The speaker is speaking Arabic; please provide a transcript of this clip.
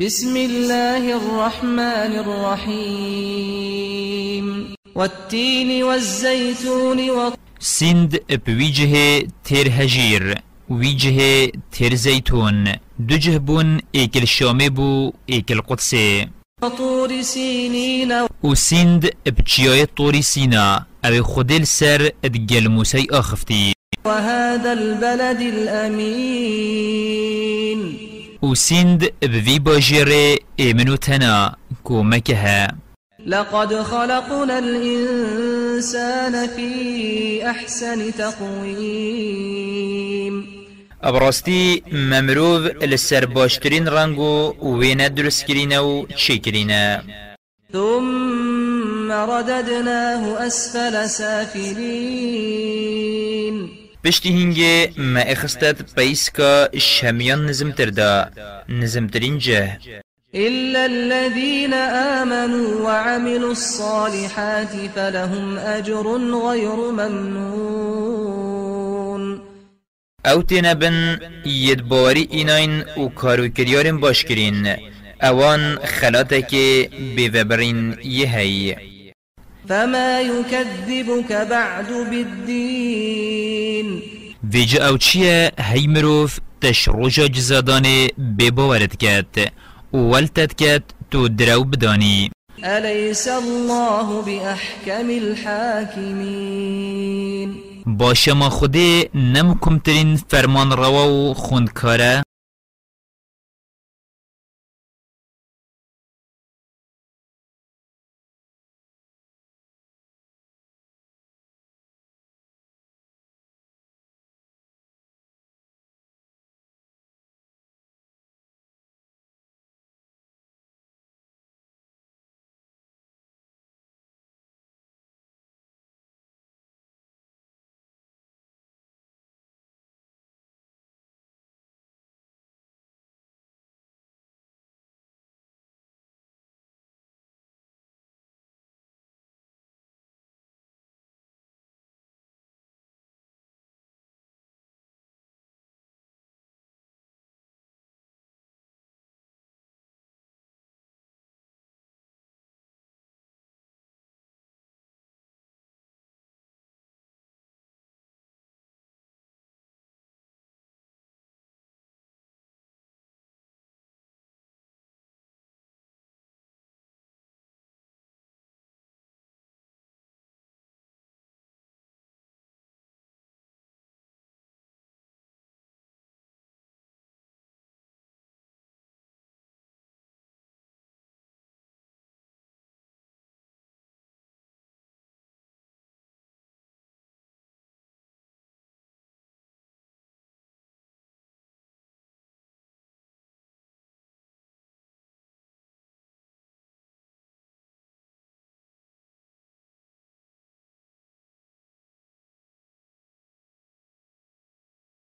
بسم الله الرحمن الرحيم. والتين والزيتون و... سند بویجه تر هجیر ویجه تر زيتون دجه بون ایکل شامه بو ایکل قدسه. وطور سينين و سند بچیای طوری سینا. أو خودل سر ادگل موسی آخفتی. وهذا البلد الأمين و سند بوی باجره ایمنو تنا کومکه لقد خلقنا الإنسان في أحسن تقويم. ابراستی ممروف لسر باشترین رنگو وینه درست کرینه و چه کرینه ثم رددناه أسفل سافلين. پشتی هنگه ما اخستت پیسکا شمیان نزم تردا نزم ترین جه. إلا الذين آمنوا وعملوا الصالحات فلهم أجر غير ممنون. أو تینا بن ید باوری ایناین و کارو کریارین باش کرین. اوان خلاته که بیوبرین یه هی. فما يكذبك بعد بالدين. ویجا أو چیه؟ هی مروف تش روژا جزادانه بباورد کت. و ولتت کت تو درو بدانی. أليس الله بأحكم الحاكمين با شما خوده نمکم ترین فرمان روا و خوندکاره.